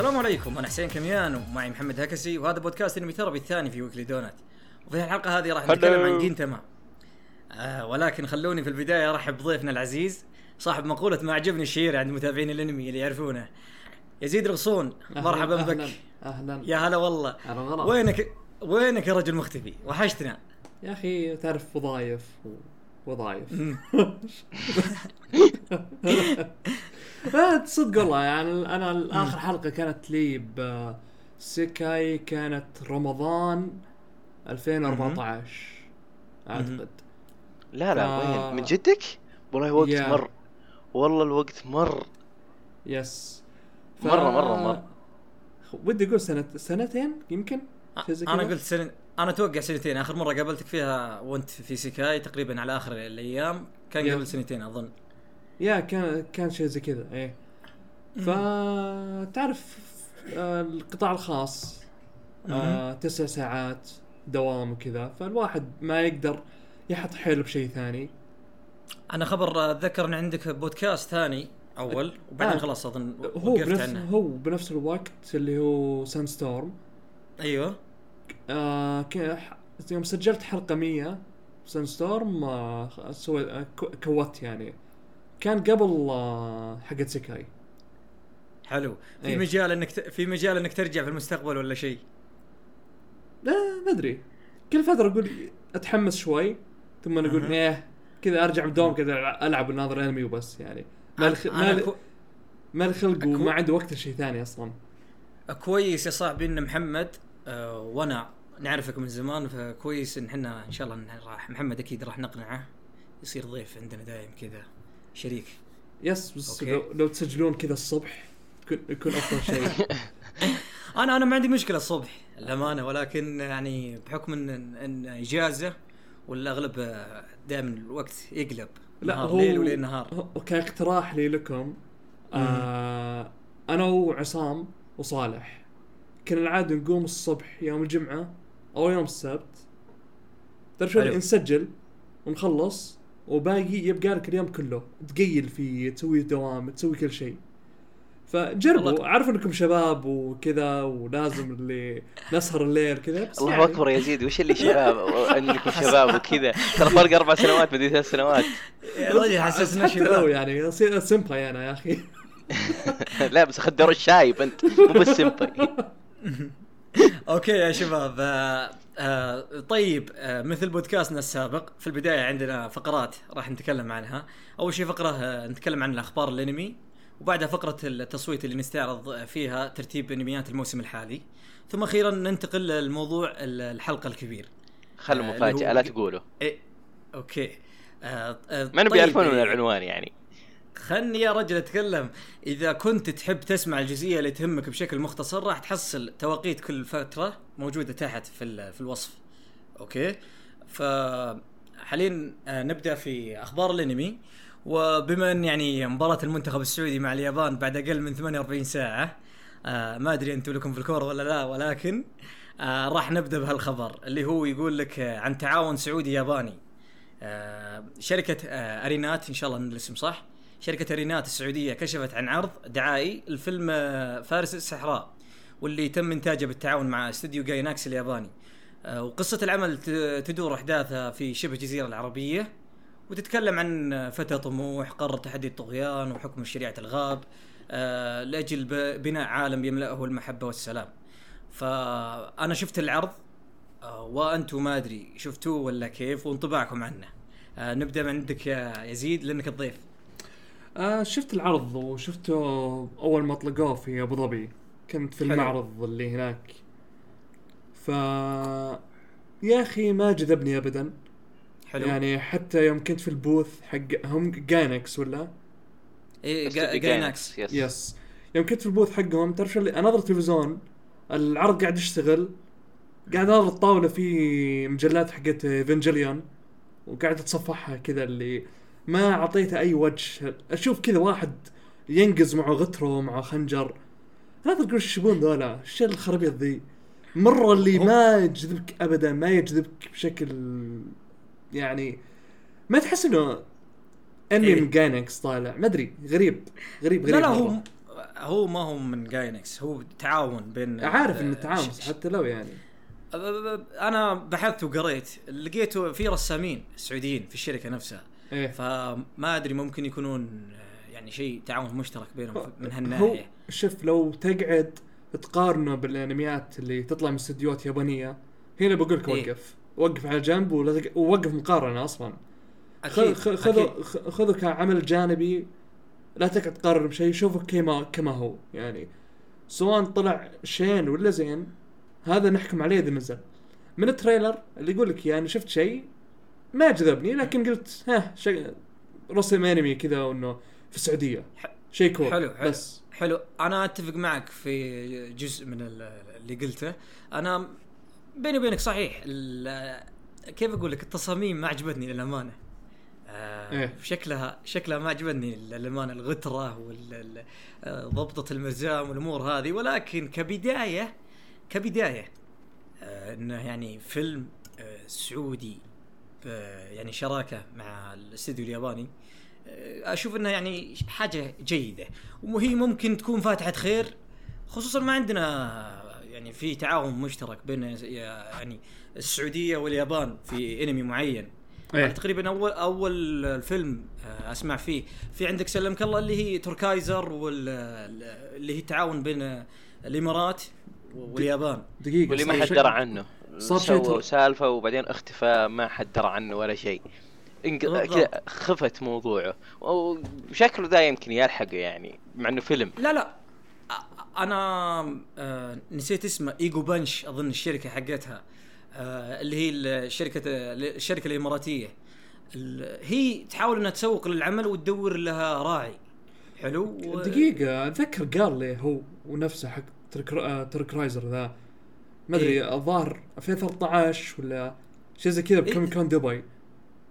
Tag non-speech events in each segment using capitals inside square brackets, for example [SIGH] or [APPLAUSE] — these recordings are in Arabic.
السلام عليكم أنا حسين كميان ومعي محمد هكسي وهذا بودكاست Anime Therapy الثاني في Weekly Donut. وفي الحلقة هذه راح نتكلم عن جينتاما آه ولكن خلوني في البداية أرحب بضيفنا العزيز صاحب مقولة ما عجبني الشير عند متابعين الإنمي اللي يعرفونه. يزيد رغصون مرحبا بك. أهلا أهلا. يا هلا والله. وينك وينك يا رجل مختفي؟ وحشتنا. يا أخي تعرف وظايف ووظايف لا [LAUGHS] صدق والله يعني أنا آخر حلقة كانت لي بسيكاي كانت رمضان 2014 أعتقد لا لا ف- وين من جدك؟ والله وقت يا. مر والله الوقت مر يس مرة- مرة- مرة. ودي أقول سنة سنتين يمكن أنا؟ قلت سنة أنا أتوقع سنتين آخر مرة قابلتك فيها وأنت في سيكاي تقريبا على آخر الأيام كان يا. قبل سنتين أظن يا كان كان شيء زي كذا. إيه. فتعرف آه، القطاع الخاص آه، تسع ساعات دوام وكذا. فالواحد ما يقدر يحط حيله بشيء ثاني. أنا خبر أتذكر إن عندك بودكاست ثاني أول وبعدين آه. خلاص أظن هو وقفت بنفس عنه. هو بنفس الوقت اللي هو سان ستورم أيوه. آه يوم سجلت حلقة 100 سان ستورم آه سوي آه كو- كوت يعني. كان قبل آه حقت سيكاي. حلو. في إيه. مجال إنك ت... في مجال إنك ترجع في المستقبل ولا شيء؟ لا ما أدري. كل فترة أقول أتحمس شوي ثم أنا أقول. إيه كذا أرجع من كذا ألعب وناظر أنمي وبس يعني. ما الخ... ما, أنا ل... كو... ما الخلق أكو- وما عندي وقت لشيء ثاني أصلا. كويس يا صاحبي إن محمد آه وأنا نعرفك من زمان فكويس إن إحنا إن شاء الله راح محمد أكيد راح نقنعه. يصير ضيف عندنا دايم كذا. شريك. yes بس okay. لو, لو تسجلون كذا الصبح يكون يكون أفضل شيء. [LAUGHS] أنا أنا ما عندي مشكلة الصبح للأمانة. ولكن يعني بحكم ان ان إجازة والأغلب دائما الوقت يقلب. لا نهار هو ليل وليل نهار. كاقتراح لي لكم آه أنا وعصام وصالح كنا العادة نقوم الصبح يوم الجمعة أو يوم السبت. تعرف. نسجل ونخلص؟ وباقي يبقى لك اليوم كله. تقيل فيه تسوي دوام تسوي كل شيء. فجربوا. أعرف إنكم شباب وكذا ولازم اللي نسهر الليل كذا بس الله يعني أكبر يا يزيد وش اللي شباب؟ إنكم [LAUGHS] شباب وكذا. ترى فرق أربع سنوات مدري ثلاث سنوات. [LAUGHS] يا رجل حسسنا شباب. يعني سمبا أنا يا أخي. [LAUGHS] لا بس خدروا الشايب أنت. مو بس سمبي أوكي يا شباب آه آه طيب آه مثل بودكاستنا السابق في البداية عندنا فقرات راح نتكلم عنها. أول شيء فقرة آه نتكلم عن الأخبار الأنمي وبعدها فقرة التصويت اللي نستعرض فيها ترتيب أنميات الموسم الحالي. ثم أخيرا ننتقل للموضوع ال- الحلقة الكبير. خلوا آه، مفاجأة لا تقولوا. إيه okay. آه آه ما نبي طيب، يعرفون من إيه، العنوان يعني. خلني يا رجل أتكلم. إذا كنت تحب تسمع الجزئية اللي تهمك بشكل مختصر راح تحصل توقيت كل فترة موجودة تحت في في الوصف. okay؟ ف حاليا آه، نبدأ في أخبار الأنمي. وبما أن يعني مباراة المنتخب السعودي مع اليابان بعد أقل من 48 ساعة آه ما أدري أنتم لكم في الكورة ولا لا ولكن آه راح نبدأ بهالخبر اللي هو يقول لك عن تعاون سعودي ياباني شركة آه، أرينات إن شاء الله إن الاسم صح؟ شركة أرينات السعودية كشفت عن عرض دعائي لفيلم آه، فارس الصحراء واللي تم إنتاجه بالتعاون مع استوديو جايناكس الياباني. آه، وقصة العمل تدور أحداثها في شبه الجزيرة العربية وتتكلم عن آه، فتى طموح قرر تحدي الطغيان وحكم شريعة الغاب لأجل بناء عالم يملأه المحبة والسلام. فأنا شفت العرض وأنتم ما أدري شفتوه ولا كيف وانطباعكم عنه. نبدأ من عندك يا يزيد لأنك الضيف. آه شفت العرض وشفته أول ما اطلقوه في أبو ظبي. كنت في حلو. المعرض اللي هناك. ف يا أخي ما جذبني ابدا. حلو. يعني حتى يوم كنت في البوث حق هم Gainax ولا؟ إيه بس جا- تبي Gainax yes yes يوم كنت في ال booth حقهم تعرف شو اللي أناظر التلفزيون العرض قاعد يشتغل. قاعد أناظر الطاولة في مجلات حقت Evangelion وقاعد أتصفحها كذا اللي ما أعطيته أي وجه. أشوف كذا واحد ينقز معه غتره معه خنجر. لا تقول إيش يبون ذولا؟ إيش الخرابيط ذي. مرة اللي ما يجذبك ابدا ما يجذبك بشكل يعني ما تحس إنه أنمي إيه. من Gainax طالع؟ ما أدري. غريب. غريب غريب لا لا. هو هو ما هو من Gainax هو تعاون بين عارف إنه آه، تعاون حتى لو يعني. أنا بحثت وقريت لقيته في رسامين سعوديين في الشركة نفسها. إيه. فما أدري ممكن يكونون آه، يعني شيء تعاون مشترك بينهم من هالناحية. شوف لو تقعد تقارنه بالأنميات اللي تطلع من استديوهات يابانية هنا بقول لك إيه. وقف. وقف على جنب ولا تق... ووقف مقارنة أصلا. خذ خذه أكيد. خ- خذه كعمل جانبي. لا تقعد تقارن بشيء شوفه كما كما هو يعني. سواء طلع شين ولا زين هذا نحكم عليه إذا نزل. من التريلر اللي يقول لك يعني شفت شيء؟ ما جذبني لكن قلت ها شيء رسم انمي كذا وإنه في السعودية. شيء كول حلو حلو بس. حلو. أنا أتفق معك في جزء من ال- اللي قلته. أنا بيني وبينك صحيح ال- كيف أقول لك؟ التصاميم ما عجبتني للأمانة. آه إيه. شكلها شكلها ما عجبتني للأمانة. الغترة وضبطه المرزام والأمور هذه. ولكن كبداية كبداية آه إنه يعني فيلم آه سعودي. آه يعني شراكة مع الاستديو الياباني. آه، أشوف إنها يعني حاجة جيدة وهي ممكن تكون فاتحة خير خصوصا ما عندنا يعني في تعاون مشترك بين يعني السعودية واليابان في أنمي معين. إيه. تقريبا أول أول الفيلم آه، أسمع فيه. في عندك سلمك الله اللي هي تركايزر واللي هي تعاون بين الإمارات واليابان. دقيقة واللي ما حد درى عنه. صار شيء سالفة وبعدين اختفى ما حد درى عنه ولا شيء. كذا خفت موضوعه. وشكله ذا يمكن يلحقه يعني مع إنه فيلم. لا لا. أنا آه، نسيت اسمه Ego Punch أظن الشركة حقتها. آه، اللي هي الشركة الشركة الإماراتية. ال- هي تحاول إنها تسوق للعمل وتدور لها راعي. حلو؟ و- دقيقة أتذكر قال لي هو ونفسه حق Tork آه، Torkaizer ذا. ما أدري إيه. الظاهر 2013 ولا شيء زي كذا بكوميك كون دبي. اي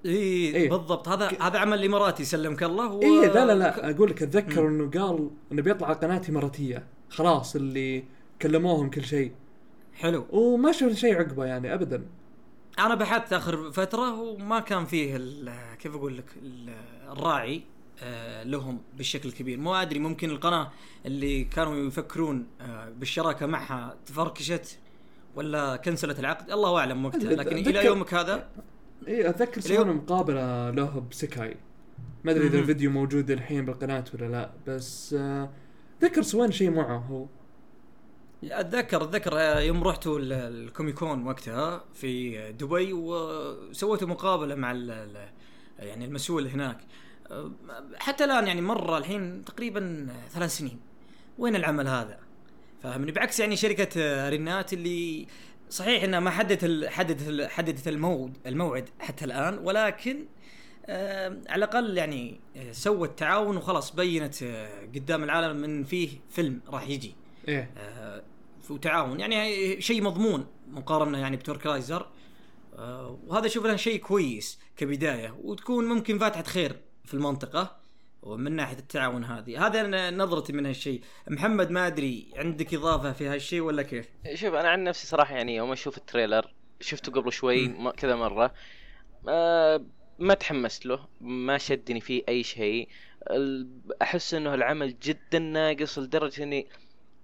إيه. إيه. بالضبط. هذا هذا عمل اماراتي سلمك الله و... اي لا لا لا أقول لك أتذكر إنه قال إنه بيطلع على قناة إماراتية خلاص اللي كلموهم كل شيء. حلو. وما شفت شيء عقبه يعني ابدا. أنا بحثت آخر فترة وما كان فيه كيف أقول لك ال- الراعي آه، لهم بالشكل الكبير. مو أدري ممكن القناة اللي كانوا يفكرون آه، بالشراكة معها تفركشت. ولا كنسلت العقد؟ الله أعلم وقتها لكن إلى يومك هذا؟ إي أتذكر سوينا مقابلة له بسكاي ما أدري إذا. الفيديو موجود الحين بالقناة ولا لا بس آه، أتذكر سوينا شيء معه هو. اتذكر أتذكر آه، يوم رحتوا ال- الكوميكون وقتها في دبي وسويتوا مقابلة مع ال- يعني المسؤول هناك. أه، حتى الآن يعني مر الحين تقريبا ثلاث سنين. وين العمل هذا؟ فاهمني؟ بعكس يعني شركة آه، رنات اللي صحيح إنها ما حددت حددت حددت الموعد الموعد حتى الآن ولكن آه على الأقل يعني آه، سوت تعاون وخلاص بينت آه قدام العالم ان فيه فيلم راح يجي. إيه. آه، وتعاون يعني شيء مضمون مقارنة يعني ب Torkaizer وهذا أشوف له شيء كويس كبداية وتكون ممكن فاتحة خير في المنطقة. ومن ناحية التعاون هذه. هذا أنا نظرتي من هالشيء. محمد ما أدري عندك إضافة في هالشيء ولا كيف؟ شوف أنا عن نفسي صراحة يعني يوم أشوف ال trailer شفته قبل شوي م- كذا مرة آه، ما تحمست له ما شدني فيه أي شيء. أحس إنه العمل جدا ناقص لدرجة إني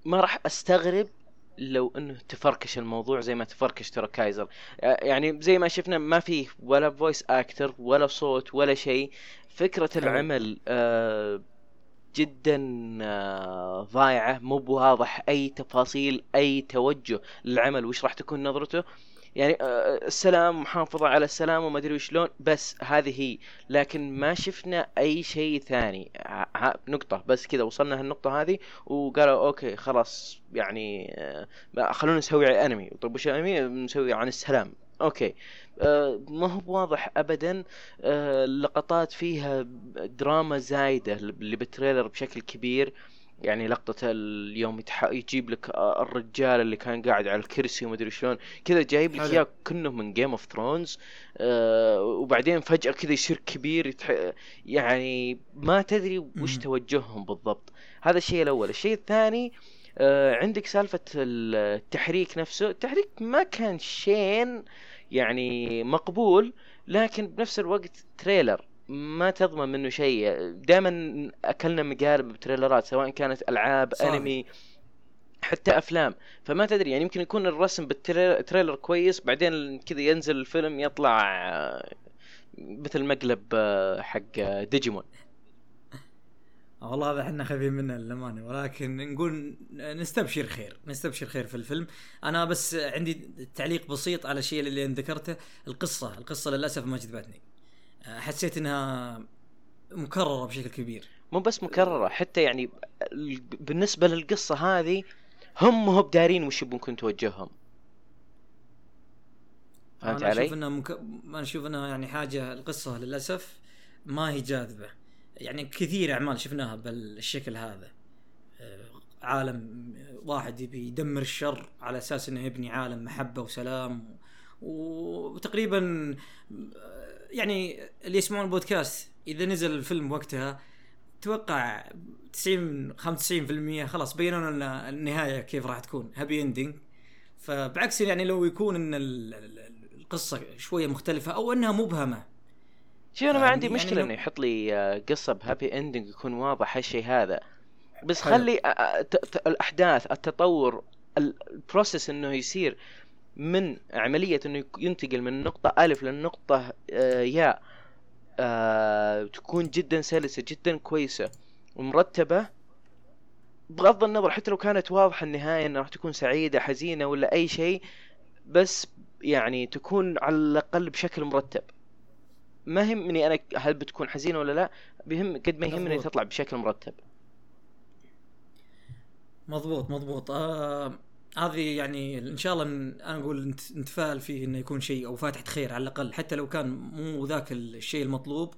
ما راح أستغرب لو انه تفركش الموضوع زي ما تفركش Torkaizer. آه، يعني زي ما شفنا ما فيه ولا voice actor ولا صوت ولا شيء. فكرة حلو. العمل آه، جدا آه، ضايعة. مو بواضح أي تفاصيل أي توجه للعمل. وش راح تكون نظرته؟ يعني آه، السلام محافظة على السلام وما أدري وشلون بس هذه هي. لكن ما شفنا أي شيء ثاني. نقطة بس كذا وصلنا هالنقطة هذه وقالوا أوكي خلاص يعني آه، خلونا نسوي انمي طيب وش انمي نسوي عن السلام. okay. آه، ما هو واضح ابدا آه، اللقطات فيها دراما زايدة اللي بال trailer بشكل كبير. يعني لقطة اليوم يتح... يجيب لك آه، الرجال اللي كان قاعد على الكرسي ومدري شلون كذا جايب لك. إياه كأنه من Game of Thrones وبعدين فجأة كذا يصير كبير يتح... يعني ما تدري وش. توجههم بالضبط هذا الشيء الأول الشيء الثاني آه، عندك سالفة التحريك نفسه التحريك ما كان شين يعني مقبول لكن بنفس الوقت trailer ما تضمن منه شيء. دائما أكلنا مقالب بتريلرات سواء كانت ألعاب صحيح. أنمي حتى أفلام. فما تدري يعني يمكن يكون الرسم بال trailer كويس بعدين كذا ينزل الفيلم يطلع مثل مقلب حق ديجيمون. والله هذا إحنا خايفين منه للأمانة. ولكن نقول نستبشر خير نستبشر خير في الفيلم. أنا بس عندي تعليق بسيط على الشيء اللي ذكرته القصة. القصة للأسف ما جذبتني. حسيت إنها مكررة بشكل كبير. مو بس مكررة حتى يعني ال- بالنسبة للقصة هذه هم هو بدارين وش يبون توجههم. فهمت أشوف علي؟ إنها مك... أنا أشوف إنها يعني حاجة القصة للأسف ما هي جاذبة. يعني كثير أعمال شفناها بالشكل هذا. آه، عالم واحد يبي يدمر الشر على أساس إنه يبني عالم محبة وسلام و- وتقريبا يعني اللي يسمعون البودكاست إذا نزل الفيلم وقتها أتوقع 90 95% خلاص بينوا لنا النهاية كيف راح تكون happy ending فبعكس يعني لو يكون إن ال- ال- القصة شوية مختلفة أو إنها مبهمه شوف أنا ما عندي يعني مشكلة لو- إنه يحط لي آه، قصة ب happy ending يكون واضح هالشيء هذا. بس حلو. خلي آه، آه، الأحداث التطور ال- ال process إنه يصير من عملية إنه ينتقل من نقطة الف للنقطة آه، ياء آه، تكون جدا سلسة جدا كويسة ومرتبة. بغض النظر حتى لو كانت واضحة النهاية إنها راح تكون سعيدة حزينة ولا أي شيء بس يعني تكون على الأقل بشكل مرتب. ما يهمني أنا هل بتكون حزينة ولا لا بهم قد ما يهمني. تطلع بشكل مرتب. مضبوط مضبوط. آه هذه يعني إن شاء الله أنا أقول نت- نتفائل فيه إنه يكون شيء أو فاتحه خير على الأقل. حتى لو كان مو ذاك الشيء المطلوب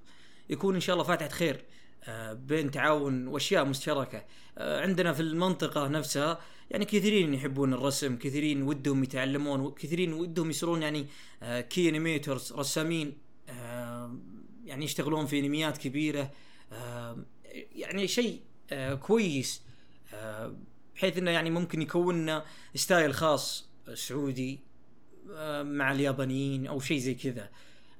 يكون إن شاء الله فاتحه خير آه بين تعاون وأشياء مشتركة. آه عندنا في المنطقة نفسها يعني كثيرين يحبون الرسم كثيرين ودهم يتعلمون وكثيرين ودهم يصيرون يعني آه key animators رسامين آه يعني يشتغلون في أنميات كبيرة. آه يعني شيء آه كويس. آه بحيث إنه يعني ممكن يكون style خاص سعودي آه، مع اليابانيين أو شيء زي كذا.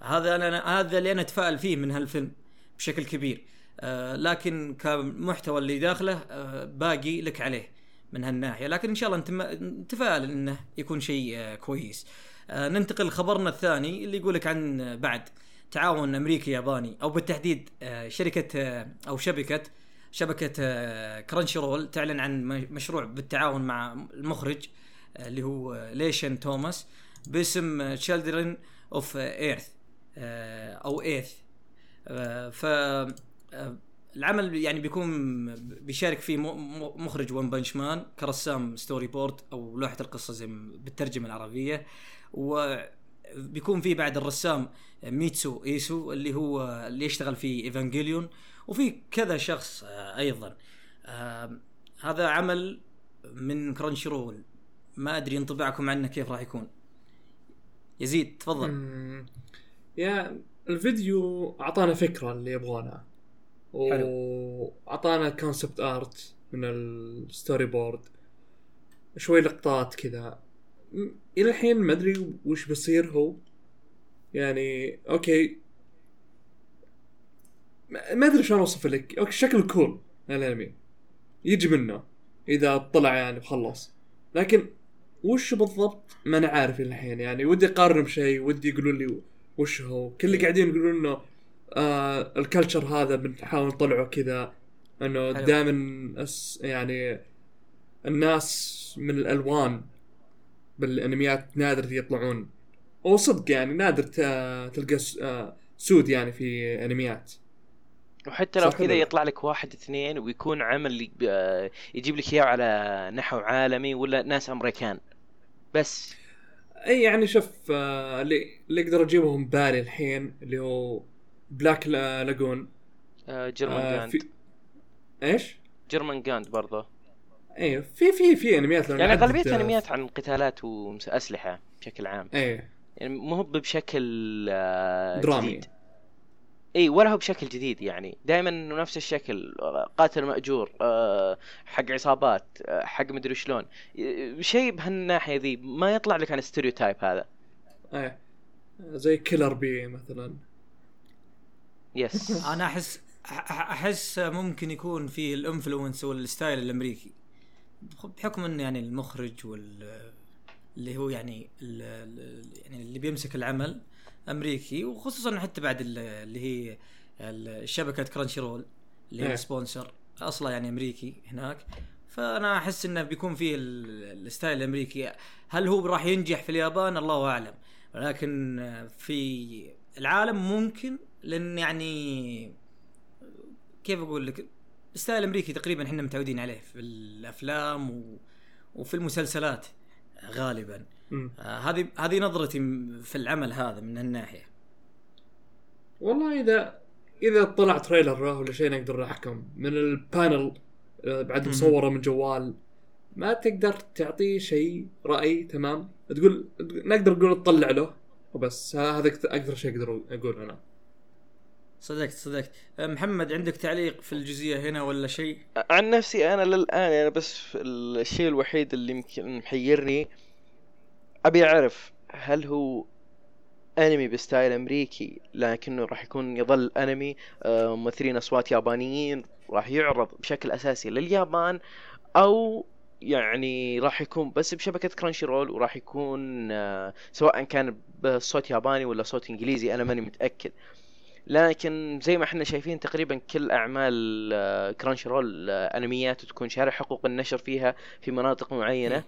هذا أنا هذا اللي أنا أتفائل فيه من هالفيلم بشكل كبير. آه، لكن كمحتوى اللي داخله آه، باقي لك عليه من هالناحية. لكن إن شاء الله نتفائل إنه يكون شيء كويس. ننتقل لخبرنا الثاني اللي يقول لك عن بعد. تعاون امريكي ياباني أو بالتحديد شركة أو شبكة شبكة آه، Crunchyroll تعلن عن مشروع بالتعاون مع المخرج آه، اللي هو آه، LeSean Thomas باسم Children of Ether أو ايرث ف آه، العمل يعني بيكون بيشارك فيه مخرج One Punch Man كرسام storyboard أو لوحة القصة زي بالترجمة العربية. وبيكون فيه بعد الرسام Mitsuo Iso اللي هو اللي يشتغل في Evangelion وفي كذا شخص آه، أيضا. آه، هذا عمل من Crunchyroll ما أدري انطباعكم عنه كيف راح يكون. يزيد تفضل. يا الفيديو أعطانا فكرة اللي يبغونها واعطانا concept art من ال storyboard شوي لقطات كذا. إلى الحين ما أدري وش بيصير هو. يعني okay. ما أدري شلون أوصف لك. okay شكله cool الانمي يجي منه إذا طلع يعني وخلص لكن وش بالضبط؟ ما أنا عارف الحين يعني ودي أقارن بشيء ودي يقولون لي وش هو. كل اللي قاعدين يقولون إنه آه الكلتشر هذا بنحاول نطلعه كذا. إنه. دائما يعني الناس من الألوان بالانميات نادر يطلعون. وصدق يعني نادر تلقى آه، سود يعني في انميات. وحتى لو كذا؟ يطلع لك واحد اثنين ويكون عمل آه، يجيب لك إياه على نحو عالمي ولا ناس أمريكان. بس. أي يعني شوف آه، اللي اللي أقدر اجيبهم بالي الحين اللي هو Black La- Lagoon آه، Jormun آه، gand في إيش؟ Jormungand برضه إيه في في في أنميات لو يعني نعدد، اغلبيه آه، أنميات عن قتالات وأسلحة بشكل عام. إيه. يعني مو هو بشكل آه، درامي. جديد. اي ولا هو بشكل جديد يعني. دائما إنه نفس الشكل آه، قاتل مأجور آه، حق عصابات آه، حق مدري شلون. آه، شيء بهالناحية ذي ما يطلع لك عن ال stereotype هذا. إيه. زي Killer Bee مثلا. yes [LAUGHS] أنا أحس أحس ممكن يكون في ال influence وال style الأمريكي. بحكم إنه يعني المخرج وال اللي هو يعني يعني اللي بيمسك العمل أمريكي وخصوصا حتى بعد ال- اللي هي شبكه Crunchyroll اللي إيه. هي ال sponsor أصلا يعني أمريكي هناك. فأنا أحس إنه بيكون فيه ال- style الأمريكي. هل هو راح ينجح في اليابان؟ الله أعلم. ولكن في العالم ممكن لأن يعني كيف أقول لك؟ ال style الأمريكي تقريبا إحنا متعودين عليه في الأفلام و... وفي المسلسلات غالبا. مم. آه، هذه هذه نظرتي في العمل هذا من الناحيه والله اذا إذا طلع تريلر ولا شيء نقدر نحكم من البانل آه، بعد. مصوره من جوال ما تقدر تعطيه شيء رأي تمام؟ تقول نقدر نقول تطلع له وبس. هذا أكثر شيء أقدر أقول أنا. صدقت صدقت. آه، محمد عندك تعليق في الجزئية هنا ولا شيء؟ عن نفسي أنا للآن يعني بس الشيء الوحيد اللي يمكن محيرني أبي أعرف هل هو أنمي ب style أمريكي لكنه راح يكون يظل أنمي آه، ممثلين أصوات يابانيين راح يعرض بشكل أساسي لليابان أو يعني راح يكون بس بشبكة Crunchyroll وراح يكون آه، سواء كان بصوت ياباني ولا صوت إنجليزي أنا ماني متأكد. لكن زي ما إحنا شايفين تقريبا كل أعمال آه، كرانشي رول آه، أنميات تكون شارع حقوق النشر فيها في مناطق معينة.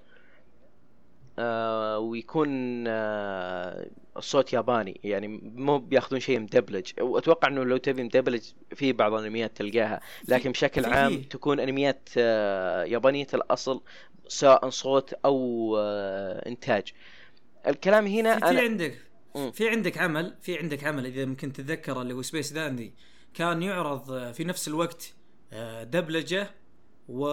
آه ويكون آه الصوت ياباني يعني مو بياخذون شيء مدبلج. وأتوقع إنه لو تبي مدبلج في بعض الأنميات تلقاها. لكن بشكل عام. تكون أنميات آه يابانية الأصل سواء صوت أو آه إنتاج. الكلام هنا أنا عندك. مم. في عندك عمل في عندك عمل إذا ممكن تتذكره اللي هو Space Dandy كان يعرض آه، في نفس الوقت آه، دبلجة و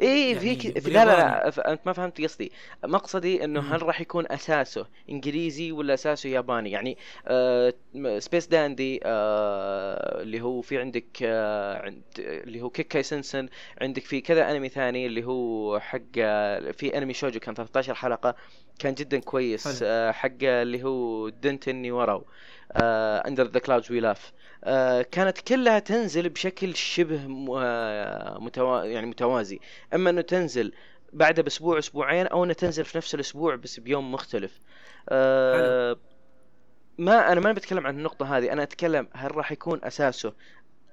إيه يعني في لا. لا لا أنت ما فهمت قصدي مقصدي إنه مم. هل راح يكون أساسه إنجليزي ولا أساسه ياباني يعني آه Space Dandy آه اللي هو في عندك آه عند اللي هو Kekkai Sensen عندك في كذا أنمي ثاني اللي هو حق آه، في أنمي شوجو كان 13 حلقة كان جدا كويس. آه حق اللي هو Donten Warau Under the Clouds We Laugh كانت كلها تنزل بشكل شبه آه، متوا... يعني متوازي. أما إنه تنزل بعدها بأسبوع أسبوعين أو إنه تنزل في نفس الأسبوع بس بيوم مختلف. أه ما أنا ما بتكلم عن النقطة هذه. أنا أتكلم هل راح يكون أساسه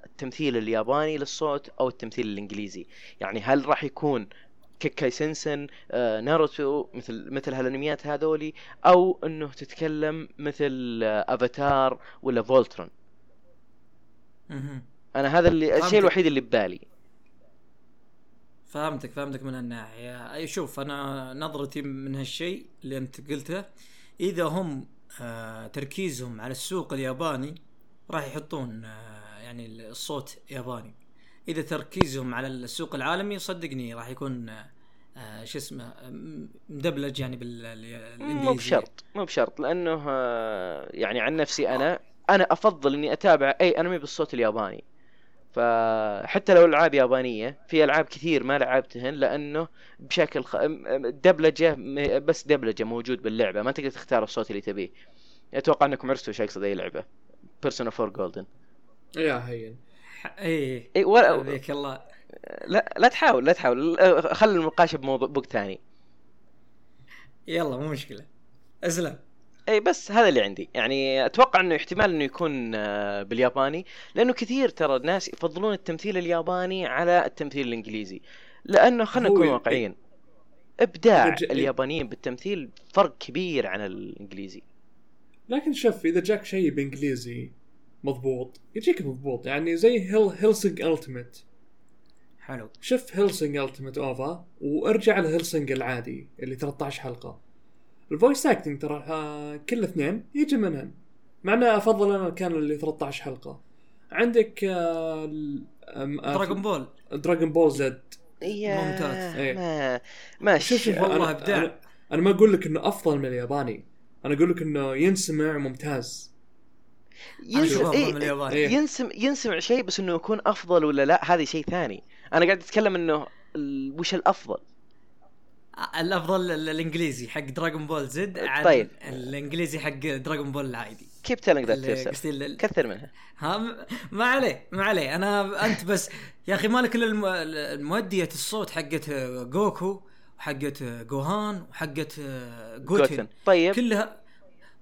التمثيل الياباني للصوت أو التمثيل الإنجليزي؟ يعني هل راح يكون Kekkai Sensen آه، ناروتو مثل مثل هالأنميات هذولي أو إنه تتكلم مثل آه، افاتار ولا Voltron مهم. أنا هذا اللي. الشيء الوحيد اللي ببالي فهمتك فهمتك من هالناحية أي شوف أنا نظرتي من هالشيء اللي أنت قلته إذا هم آه تركيزهم على السوق الياباني راح يحطون آه يعني الصوت ياباني إذا تركيزهم على السوق العالمي صدقني راح يكون آه شو اسمه مدبلج يعني بالانجليزي مو بشرط مو بشرط لأنه آه، يعني عن نفسي أنا أنا أفضل إني أتابع أي أنمي بالصوت الياباني. فحتى لو العاب يابانية في ألعاب كثير ما لعبتهن لأنه بشكل خ... دبلجة بس دبلجة موجود باللعبة ما تقدر تختار الصوت اللي تبيه. أتوقع انكم عرفتوا إيش أقصد أي لعبة. بيرسونا 4 جولدن يا هين. اي اي الله. لا لا تحاول لا تحاول. خلي المناقشه بموضوع بوق ثاني. يلا مو مشكلة. أسلم. اي بس هذا اللي عندي. يعني أتوقع إنه احتمال إنه يكون آه، بالياباني. لأنه كثير ترى الناس يفضلون التمثيل الياباني على التمثيل الإنجليزي. لأنه خلينا نكون واقعيين. إبداع ج- اليابانيين بالتمثيل فرق كبير عن الإنجليزي. لكن شوف إذا جاك شيء بإنجليزي مضبوط. يجيك مضبوط يعني زي Hel Hellsing Ultimate. حلو. شوف Hellsing Ultimate OVA وارجع ل Hellsing العادي اللي 13 حلقة. ال voice acting ترى آه، كل اثنين يجي منهن مع أنه أفضل أنا كان اللي 13 حلقة. عندك Dragon Ball Dragon Ball Z ممتاز. إيه. ما ماشي. شوف والله. أنا, أنا ما أقول لك إنه أفضل من الياباني. أنا أقول لك إنه ينسمع ممتاز. أفضل إيه. إيه. ينسمع ينسمع شيء بس إنه يكون أفضل ولا لا؟ هذه شيء ثاني. أنا قاعد أتكلم إنه وش الأفضل؟ الأفضل ال- الإنجليزي حق Dragon Ball Z عن طيب. الإنجليزي حق Dragon Ball العادي. keep telling that كثر منها. ها ما عليه ما عليه. أنا أنت بس يا أخي مالك إلا الم- المؤدية الصوت حقت جوكو وحقت جوهان وحقت جوتن. جوتن. طيب. كلها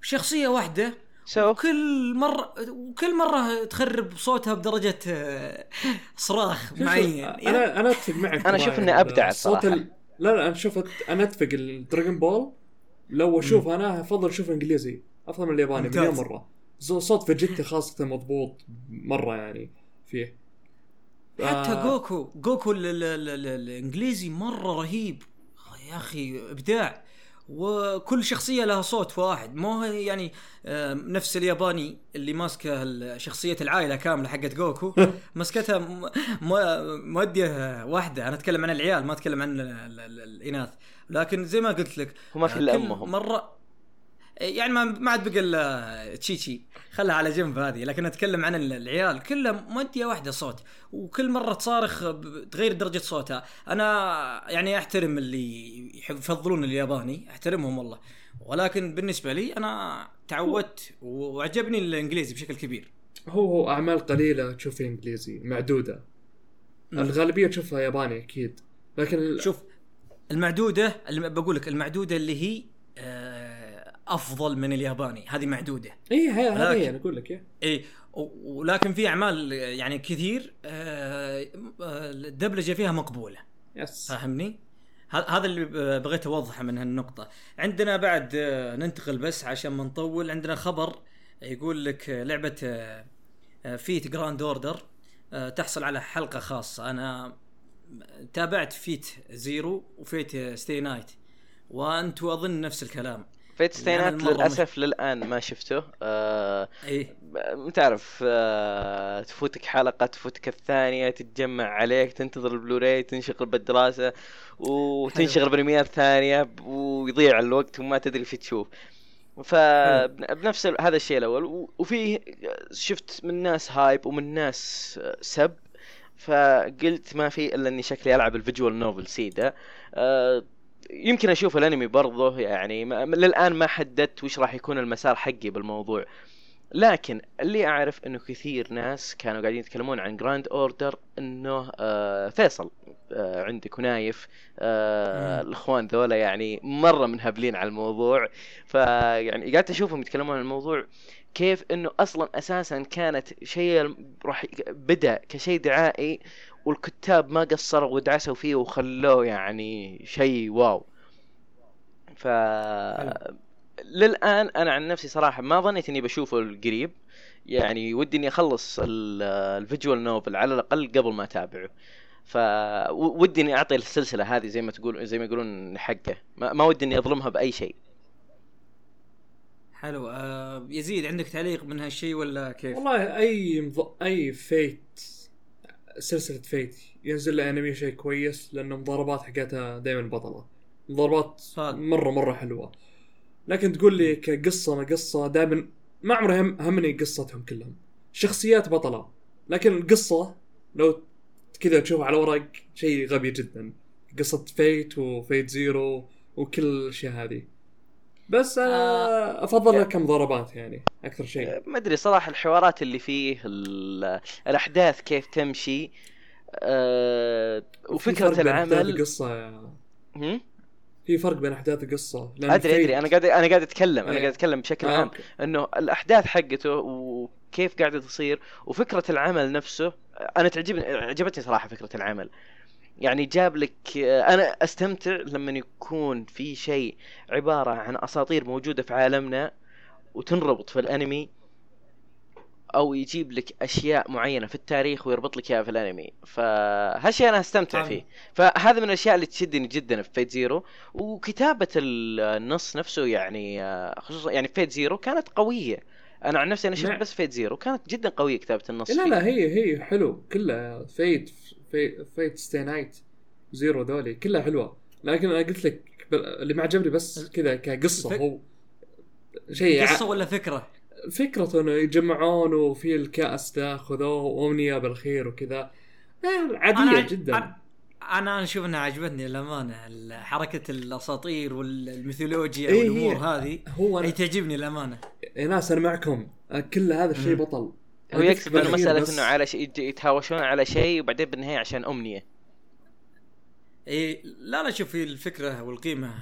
شخصية واحدة so وكل مرة وكل مرة تخرب صوتها بدرجة آه، صراخ معين أنا أنا أتفق معك أشوف إنه ال- أبدع الصوت الصراحة. ال... لا لا أنا أشوف أنا أتفق ال Dragon Ball لو أشوف أنا أفضل أشوف إنجليزي أفضل من الياباني. مليون مرة. صوت فيجيتا خاصة مضبوط مرة يعني فيه. ف- حتى جوكو جوكو ال- ال- ال- ال- الإنجليزي مرة رهيب. يا أخي إبداع. وكل شخصية لها صوت واحد. مو هي يعني نفس الياباني اللي ماسكه شخصيه العائلة كاملة حقت جوكو [LAUGHS] مسكتها م- م- مؤديه واحدة. أنا أتكلم عن العيال ما أتكلم عن ال- ال- ال- الإناث. لكن زي ما قلت لك وما في آه، أمهم. مرة يعني ما ما عاد بقى إلا تشيتشي خلها على جنب هذه. لكن أتكلم عن ال- العيال. كلها مؤديه واحدة صوت. وكل مرة تصارخ تغير درجة صوتها. أنا يعني أحترم اللي يفضلون الياباني. أحترمهم والله. ولكن بالنسبة لي أنا تعودت وعجبني الإنجليزي بشكل كبير. هو هو أعمال قليلة تشوفها إنجليزي. معدودة. الغالبية تشوفها ياباني أكيد. لكن شوف المعدودة اللي بقول لك المعدودة اللي هي آه، أفضل من الياباني. هذه معدودة. اي هذه أنا أقول لك إيه. اي و- ولكن في أعمال يعني كثير آه، آه، الدبلجة فيها مقبولة. yes فاهمني؟ هذا اللي بغيت أوضحه من هالنقطة. عندنا بعد آه، ننتقل بس عشان ما نطول عندنا خبر يقول لك لعبة Fate Grand Order تحصل على حلقة خاصة. أنا تابعت Fate Zero و Fate Stay Night وأنتم أظن نفس الكلام. Fate يعني Stay Night للأسف للآن ما شفته. آه اي ب- تعرف آه تفوتك حلقة تفوتك الثانية تتجمع عليك تنتظر البلوراي تنشغل بالدراسة وتنشغل [LAUGHS] بريمير ثانية ب- ويضيع الوقت وما تدري في تشوف. فبنفس ال- هذا الشيء الأول. و- وفي شفت من ناس hype ومن ناس آه، سب فقلت ما في إلا إني شكلي ألعب ال visual novel سيدا. آه، يمكن أشوف الأنمي برضه يعني ما للآن ما حددت وش راح يكون المسار حقي بالموضوع لكن اللي أعرف إنه كثير ناس كانوا قاعدين يتكلمون عن Grand Order إنه آه فيصل آه عندك ونايف آه. الإخوان ذولا يعني مرة منهبلين على الموضوع فيعني قعدت أشوفهم يتكلمون عن الموضوع كيف إنه أصلا أساسا كانت شيء راح بدأ كشيء دعائي والكتاب ما قصروا ودعسوا فيه وخلوه يعني شيء wow. ف للآن أنا عن نفسي صراحة ما ظنيت إني بشوفه القريب. يعني ودي إني أخلص ال- visual novel على الأقل قبل ما أتابعه. ف ودي إني أعطي السلسلة هذه زي ما تقول زي ما يقولون حقه. ما, ما ودي إني أظلمها بأي شيء. حلو. آه يزيد عندك تعليق من هالشيء ولا كيف؟ والله أي مض... أي Fate سلسلة Fate ينزل له أنمي شيء كويس لأنه مضاربات حقتها دائما بطلة. مضاربات. مره مرة حلوة. لكن تقول لي كقصة ما قصة دائما ما عمري هم همني قصتهم كلهم. شخصيات بطلة. لكن القصة لو كذا تشوف على ورق شيء غبي جدا. قصة Fate و Fate Zero وكل الأشياء هذه. بس أنا أفضل لك كمضاربات يعني أكثر شيء ما أدري صراحة الحوارات اللي فيه ال- الأحداث كيف تمشي أه وفكرة العمل القصة يا هم؟ في فرق بين أحداث القصة أدري أدري أنا قاعد أنا قاعد أتكلم أنا إيه. قاعد أتكلم بشكل آه، عام. إنه الأحداث حقته وكيف قاعدة تصير وفكرة العمل نفسه أنا تعجبني عجبتني صراحة فكرة العمل يعني جاب لك أنا أستمتع لما يكون في شيء عبارة عن أساطير موجودة في عالمنا وتنربط في الأنمي أو يجيب لك أشياء معينة في التاريخ ويربط لك إياها في الأنمي فهالشيء أنا أستمتع. فيه فهذا من الأشياء اللي تشدني جدا في Fate Zero وكتابة ال- النص نفسه يعني آه، خصوصا يعني Fate Zero كانت قوية أنا عن نفسي أنا شفت نعم. بس Fate Zero كانت جدا قوية كتابة النص لا فيه. لا هي هي حلو كلها Fate Fate, Fate Stay Night Zero ذولي كلها حلوة. لكن أنا قلت لك اللي ما عجبني بس كذا كقصة الفك- هو شيء قصة ع... ولا فكرة؟ فكرته إنه يجمعون وفي الكأس تاخذوه وأمنية بالخير وكذا. آه، عادية أنا- جدا. أنا- أنا أشوف إنها عجبتني للامانه حركة الأساطير والميثولوجيا إيه والأمور هذه. هو اي أنا تعجبني الأمانة. يا ناس أنا معكم كل هذا الشيء. بطل. هو أنا قلت يقصد بالأخير انه مسألة بس- إنه على شيء يت- يتهاوشون على شيء وبعدين بالنهاية عشان أمنية. إي لا لا شوف هي الفكرة والقيمة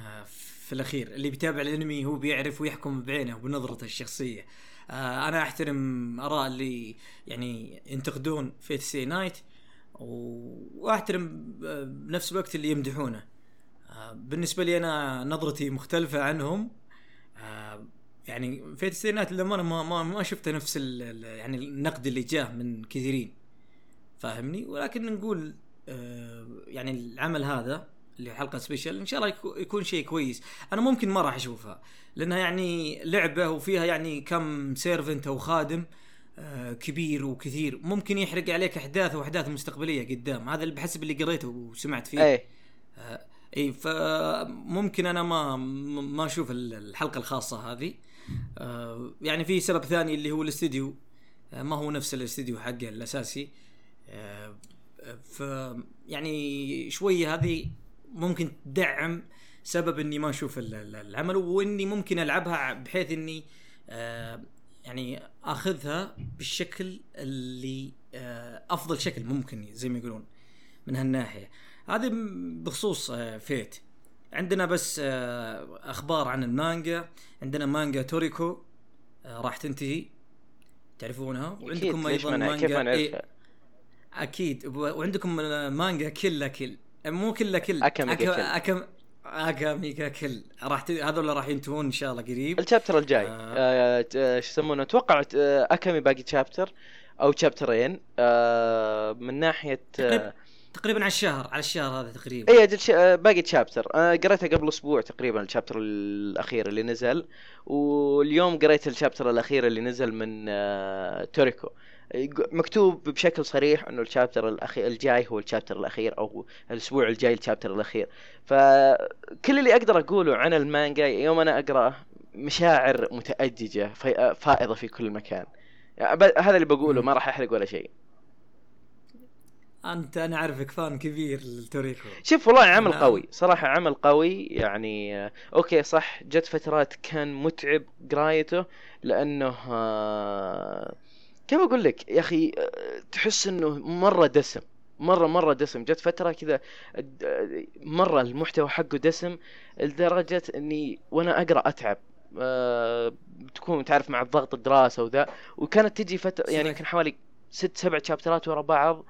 في الأخير. اللي بيتابع الأنمي هو بيعرف ويحكم بعينه وبنظرته الشخصية. آه أنا أحترم آراء اللي يعني ينتقدون Fate Stay Night وأحترم آه، بنفس الوقت اللي يمدحونه. آه بالنسبة لي أنا نظرتي مختلفة عنهم. آه يعني Fate Stay Night للامانه ما ما ما شفت نفس ال- يعني النقد اللي جاه من كثيرين. فاهمني؟ ولكن نقول آه، يعني العمل هذا اللي حلقة special إن شاء الله يكو- يكون شيء كويس. أنا ممكن ما راح أشوفها لأنها يعني لعبة وفيها يعني كم servant أو خادم آه، كبير وكثير. ممكن يحرق عليك أحداث وأحداث مستقبلية قدام. هذا اللي بحسب اللي قريته وسمعت فيه. إيه. اي فممكن أنا ما ما أشوف الحلقة الخاصة هذه. آه، يعني في سبب ثاني اللي هو الاستديو. آه، ما هو نفس الاستديو حقه الأساسي. آه، ف يعني شوية هذه ممكن تدعم سبب إني ما أشوف ال- ال- العمل وإني ممكن ألعبها بحيث إني يعني أخذها بالشكل اللي أفضل شكل ممكن زي ما يقولون من هالناحية. هذه بخصوص آه، Fate. عندنا بس آه، أخبار عن المانجا. عندنا مانجا توريكو آه، راح تنتهي. تعرفونها؟ وعندكم أيضا مانجا إيه، أكيد. وعندكم آه، مانجا Kill Kill. مو Kill Kill Akame ga Kill. أكم Akame ga Kill. راح ت... هذول راح ينتهون إن شاء الله قريب. ال chapter الجاي. آه. آه. شو يسمونه؟ أتوقع أكامي باقي chapter أو شابترين آه من ناحية آه تقريبا على الشهر على الشهر هذا تقريبا. اي أجل ش... آه، باقي شابتر أنا قريتها قبل أسبوع تقريبا الشابتر الأخير اللي نزل. واليوم قريت الشابتر الأخير اللي نزل من آه توريكو. مكتوب بشكل صريح إنه الشابتر الاخير الجاي هو الشابتر الأخير أو الأسبوع الجاي الشابتر الأخير. فكل اللي أقدر أقوله عن المانجا يوم أنا اقراه مشاعر متأججة في... فائضة في كل مكان. يعني هذا اللي بقوله ما راح أحرق ولا شيء. أنت أنا أعرفك فان كبير لتوريكو. شوف والله عمل نعم. قوي صراحة عمل قوي. يعني آه، أوكي صح جت فترات كان متعب قرايته لأنه آه، كيف أقول لك؟ يا أخي آه، تحس إنه مرة دسم مرة مرة دسم. جت فترة كذا مرة المحتوى حقه دسم لدرجة إني وأنا أقرأ أتعب آه، تكون تعرف مع الضغط الدراسة وذا. وكانت تجي فترة يعني. يمكن حوالي ست سبع شابترات ورا بعض.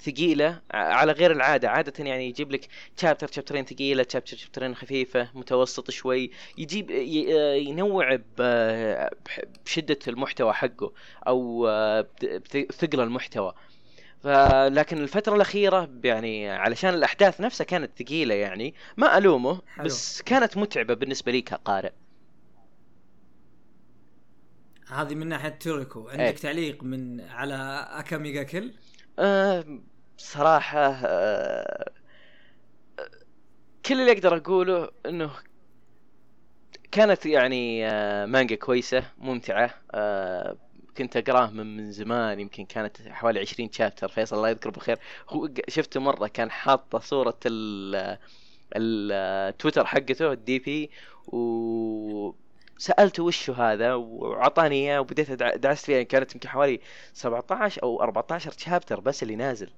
ثقيلة ع- على غير العادة. عادة يعني يجيب لك شابتر شابترين ثقيلة شابتر شابترين خفيفة متوسط شوي. يجيب ينوع ب- بح- بشدة المحتوى حقه أو آه، بت- بت- ثقل المحتوى. فلكن الفترة الأخيرة يعني علشان الأحداث نفسها كانت ثقيلة يعني ما ألومه حلو. بس كانت متعبة بالنسبة لي كقارئ. هذه من ناحية توريكو. عندك إيه. تعليق من على اكاميجا كل؟ صراحة آه كل اللي أقدر أقوله إنه كانت يعني آه مانجا كويسة ممتعة آه كنت أقراه من, من زمان يمكن كانت حوالي 20 chapter فيصل الله يذكره بالخير. هو شفته مرة كان حاطة صورة ال التويتر حقته ال DP و سالته وش هذا وأعطاني إياه وبديت دعست فيها كانت يمكن حوالي 17 أو 14 chapter بس اللي نازل.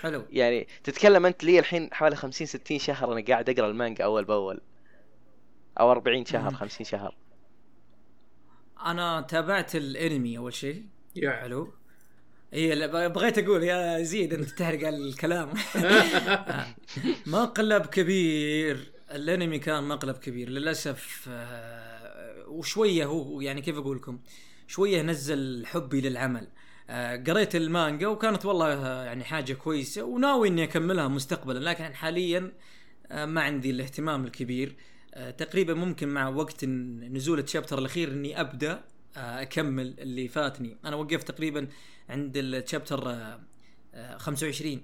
حلو. يعني تتكلم أنت لي الحين حوالي 50 60 شهر أنا قاعد أقرأ المانجا أول بأول. أو 40 شهر مم. 50 شهر. أنا تابعت الأنمي أول شيء. يا. حلو. هي اللي ب- بغيت أقول يا زيد أنت تحرق على الكلام [LAUGHS] [LAUGHS] مقلب كبير. الانمي كان مقلب كبير للأسف آه، وشوية هو يعني كيف أقول لكم شوية نزل حبي للعمل. آه، قريت المانجا وكانت والله آه، يعني حاجة كويسة وناوي إني أكملها مستقبلا لكن حاليا ما عندي الاهتمام الكبير. تقريبا ممكن مع وقت نزول الشابتر الأخير إني أبدأ أكمل اللي فاتني. أنا وقفت تقريبا عند الشابتر آه، آه، 25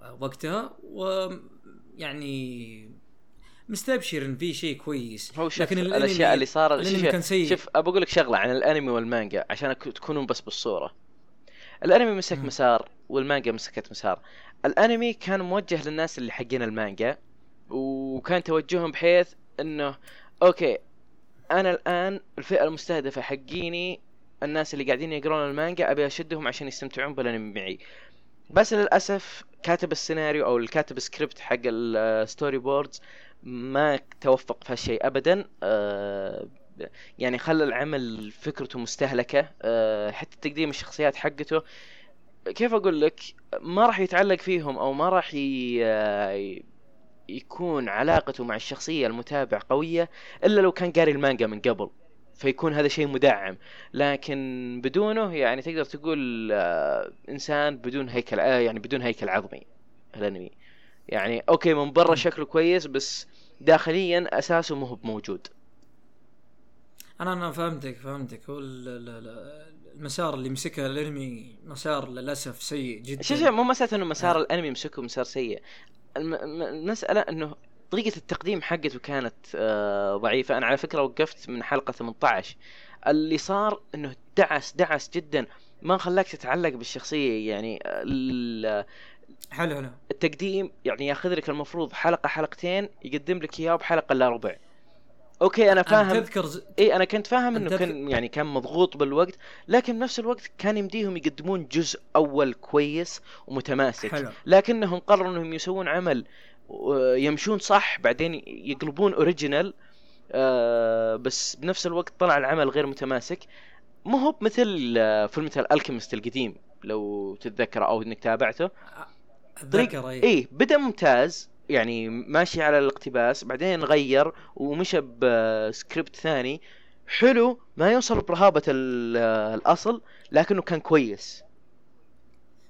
آه، وقتها ويعني مستبشر إن في شيء كويس. هو شوف لكن الأشياء اللي صارت شوف, كان سيء. شوف ابى أقول لك شغلة عن الأنمي والمانجا عشان تكونون بس بالصورة. الأنمي مسك مم. مسار والمانجا مسكت مسار. الأنمي كان موجه للناس اللي حقين المانجا وكان توجههم بحيث إنه okay أنا الآن الفئة المستهدفة حقيني الناس اللي قاعدين يقرون المانجا أبي أشدهم عشان يستمتعون بالأنمي معي. بس للأسف كاتب السيناريو أو الكاتب سكريبت حق ال storyboards ما توفق في هالشيء ابدا. آه، يعني خلى العمل فكرته مستهلكة. آه، حتى تقديم الشخصيات حقته. كيف أقول لك؟ ما راح يتعلق فيهم أو ما راح ي... يكون علاقته مع الشخصية المتابع قوية إلا لو كان قاري المانجا من قبل. فيكون هذا شيء مدعم. لكن بدونه يعني تقدر تقول آه، إنسان بدون هيكل آه يعني بدون هيكل عظمي الانمي يعني أوكي من برا شكله كويس بس داخليا أساسه مو موجود. أنا أنا فهمتك فهمتك. هو ال- ال- ال- المسار اللي مسكه الأنمي مسار للأسف سيء جدا. شوف مو مساله إنه مسار. الأنمي مسكه مسار سيء. الم- الم- المسألة إنه طريقة التقديم حقته كانت آه ضعيفة. أنا على فكرة وقفت من حلقة 18 اللي صار إنه دعس دعس جدا. ما خلاك تتعلق بالشخصية يعني ال- حلو حلو. التقديم يعني ياخذ لك المفروض حلقة حلقتين يقدم لك إياه بحلقة إلا ربع. أوكي أنا أنا فاهم. تذكر ز... إي أنا كنت فاهم أنت إنه كان يعني كان مضغوط بالوقت لكن بنفس الوقت كان يمديهم يقدمون جزء أول كويس ومتماسك. حلو. لكنهم قرروا إنهم يسوون عمل يمشون صح بعدين يقلبون original آه بس بنفس الوقت طلع العمل غير متماسك. مو هو مثل آه، Fullmetal Alchemist القديم لو تتذكره أو إنك تابعته. اتذكر اي إيه بدأ ممتاز يعني ماشي على الاقتباس بعدين غير ومشى بسكريبت ثاني. حلو ما يوصل برهابة ال- الأصل لكنه كان كويس.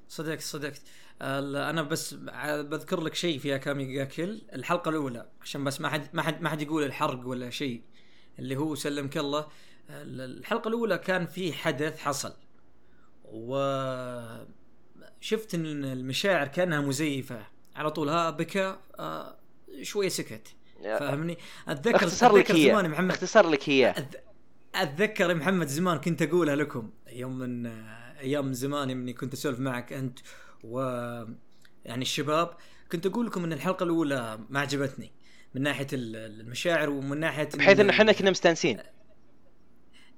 صدقت صدقت. أنا بس بذكر لك شيء في أكامي جاكل الحلقة الأولى عشان بس ما حد ما حد ما حد يقول الحرق ولا شيء اللي هو سلمك الله. ال- الحلقة الأولى كان في حدث حصل و شفت إن المشاعر كأنها مزيفة. على طول ها بكى آه شوية سكت فاهمني؟ اتذكر اختصر لك أتذكر زمان محمد. اختصر لك أذ- أتذكر يا محمد زمان كنت أقولها لكم يوم من أيام من زمان إني كنت أسولف معك أنت و يعني الشباب كنت أقول لكم إن الحلقة الأولى ما عجبتني من ناحية ال- المشاعر ومن ناحية بحيث انه إحنا كنا مستانسين.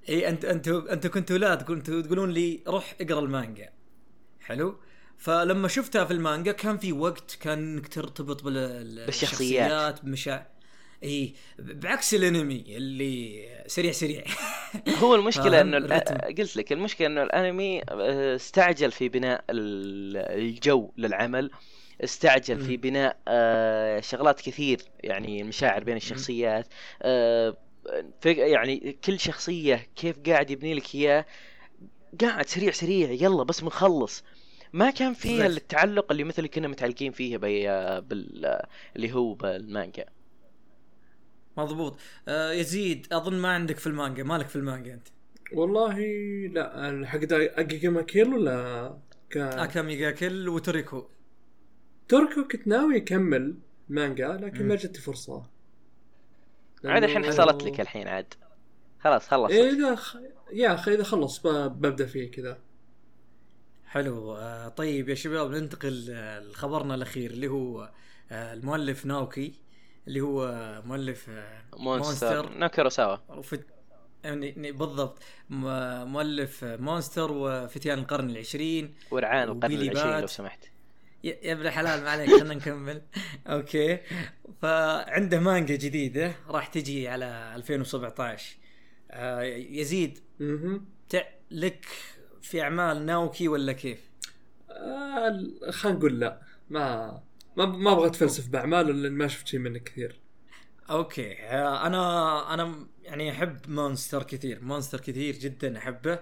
إي أنت انت انت كنتوا لا كنتوا تقولون لي روح اقرأ المانجا. حلو؟ فلما شفتها في المانجا كان في وقت كان انك ترتبط بال- بالشخصيات. بالشخصيات بمشاعر اي بعكس الأنمي اللي سريع سريع [LAUGHS] هو المشكلة؟ إنه. قلت لك المشكلة إنه الأنمي آه، استعجل في بناء ال- الجو للعمل استعجل في. بناء آه، شغلات كثير يعني المشاعر بين الشخصيات آه، يعني كل شخصية كيف قاعد يبني لك إياه قاعد سريع سريع يلا بس بنخلص ما كان فيه بالضبط. التعلق اللي مثل كنا متعلقين فيه بال اللي هو بالمانجا مضبوط. آه يزيد أظن ما عندك في المانجا. مالك في المانجا أنت؟ والله لا. حق اجيجاما كيل ولا ك... اكامي جاكل وتوريكو. توركو كنت ناوي أكمل مانجا لكن. ما جتني فرصة. عاد الحين حصلت لك الحين عاد. خلاص خلصت. إيه إذا خ... يا أخي إذا خلص ب... ببدأ فيه كذا. حلو. آه طيب يا شباب ننتقل آه، لخبرنا الأخير اللي هو آه المؤلف ناوكي. اللي هو مؤلف مونستر. ناوكي أوراساوا وفت... يعني يعني بالضبط. مؤلف مونستر وفتيان القرن العشرين ورعان القرن العشرين لو. سمحت. يا ابن الحلال ما عليك خلينا نكمل. [LAUGHS] okay. فعنده مانجا جديدة راح تجي على 2017 آه يزيد. لك في أعمال ناوكي ولا كيف؟ آه خلينا نقول لا. ما ما ما أبغى أتفلسف باعماله لأن ما شفت شيء منه كثير. okay. آه، أنا أنا يعني أحب مونستر كثير. مونستر كثير جدا أحبه.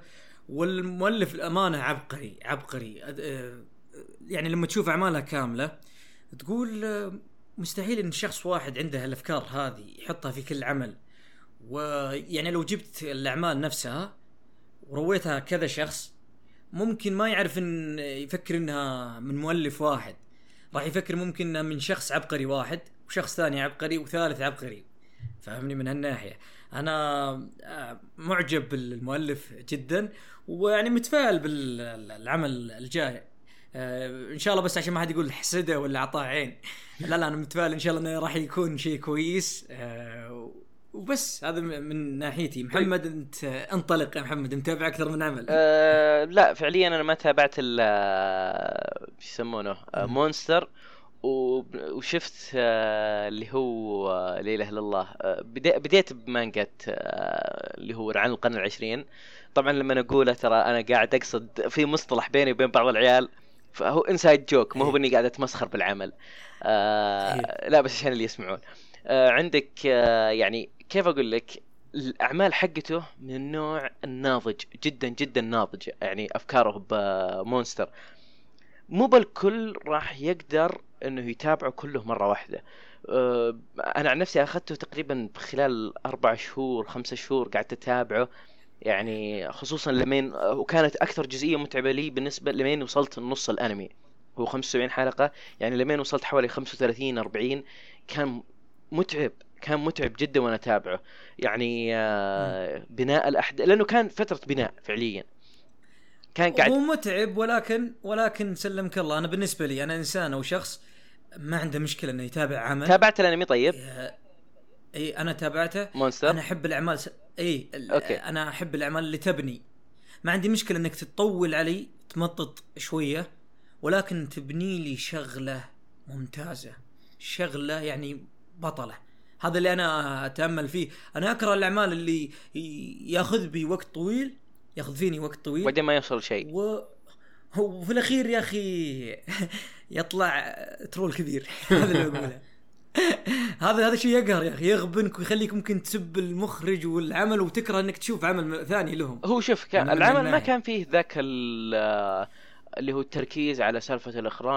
والمؤلف الأمانة عبقري عبقري. آه، يعني لما تشوف اعمالها كاملة تقول آه، مستحيل إن شخص واحد عنده الأفكار هذه يحطها في كل عمل. ويعني لو جبت الأعمال نفسها ورويتها كذا شخص ممكن ما يعرف ان يفكر إنها من مؤلف واحد. راح يفكر ممكن انها من شخص عبقري واحد وشخص ثاني عبقري وثالث عبقري. فاهمني من هالناحية. أنا آه، معجب بالمؤلف جدا ويعني متفائل بالعمل الجاي. آه، إن شاء الله بس عشان ما حد يقول حسده ولا اعطاه عين. لا لا أنا متفائل إن شاء الله إنه راح يكون شيء كويس. آه، وبس هذا من ناحيتي. محمد انت انطلق يا محمد متابع أكثر من عمل. آه لا فعليا أنا ما تابعت ال آه، يسمونه آه. مونستر. وشفت آه اللي هو لا إله إلا الله. بديت بمانجا اللي هو عن القرن العشرين. طبعا لما أقوله ترى أنا قاعد أقصد في مصطلح بيني وبين بعض العيال فهو انسايد جوك مو هو إيه. إني قاعد أتمسخر بالعمل. آه لا بس عشان اللي يسمعون. آه عندك آه يعني كيف أقول لك؟ الأعمال حقته من النوع الناضج جدا جدا ناضج. يعني أفكاره بمونستر مو بالكل راح يقدر إنه يتابعه كله مرة واحدة. أه، أنا عن نفسي أخذته تقريبا خلال أربع شهور خمسة شهور قعدت أتابعه. يعني خصوصا لمين وكانت أكثر جزئية متعبة لي بالنسبة لمين وصلت نص الأنمي. هو 75 حلقة يعني لمين وصلت حوالي 35 40 كان متعب. كان متعب جدا وأنا أتابعه. يعني آه بناء الاحداث لأنه كان فترة بناء فعليا. كان قاعد هو متعب ولكن ولكن سلمك الله أنا بالنسبة لي أنا إنسان أو شخص ما عنده مشكلة إنه يتابع عمل. تابعت الانمي طيب؟ إي أنا تابعته. مونستر؟ أنا أحب الأعمال س... إي ال- okay. أنا أحب الأعمال اللي تبني. ما عندي مشكلة إنك تطول علي تمطط شوية ولكن تبني لي شغلة ممتازة. شغلة يعني بطلة. هذا اللي أنا أتأمل فيه. أنا أكره الأعمال اللي يأخذ بي وقت طويل يأخذ فيني وقت طويل. بعدين ما يوصل شيء. و وفي الأخير يا أخي [LAUGHS] يطلع ترول كبير. [LAUGHS] هذا اللي أقوله. [LAUGHS] هذا هذا شيء يقهر يا أخي. يغبنك ويخليك ممكن تسب المخرج والعمل وتكره إنك تشوف عمل ثاني لهم. هو شوف كان من العمل ما. كان فيه ذاك ال- اللي هو التركيز على سالفة الإخراج.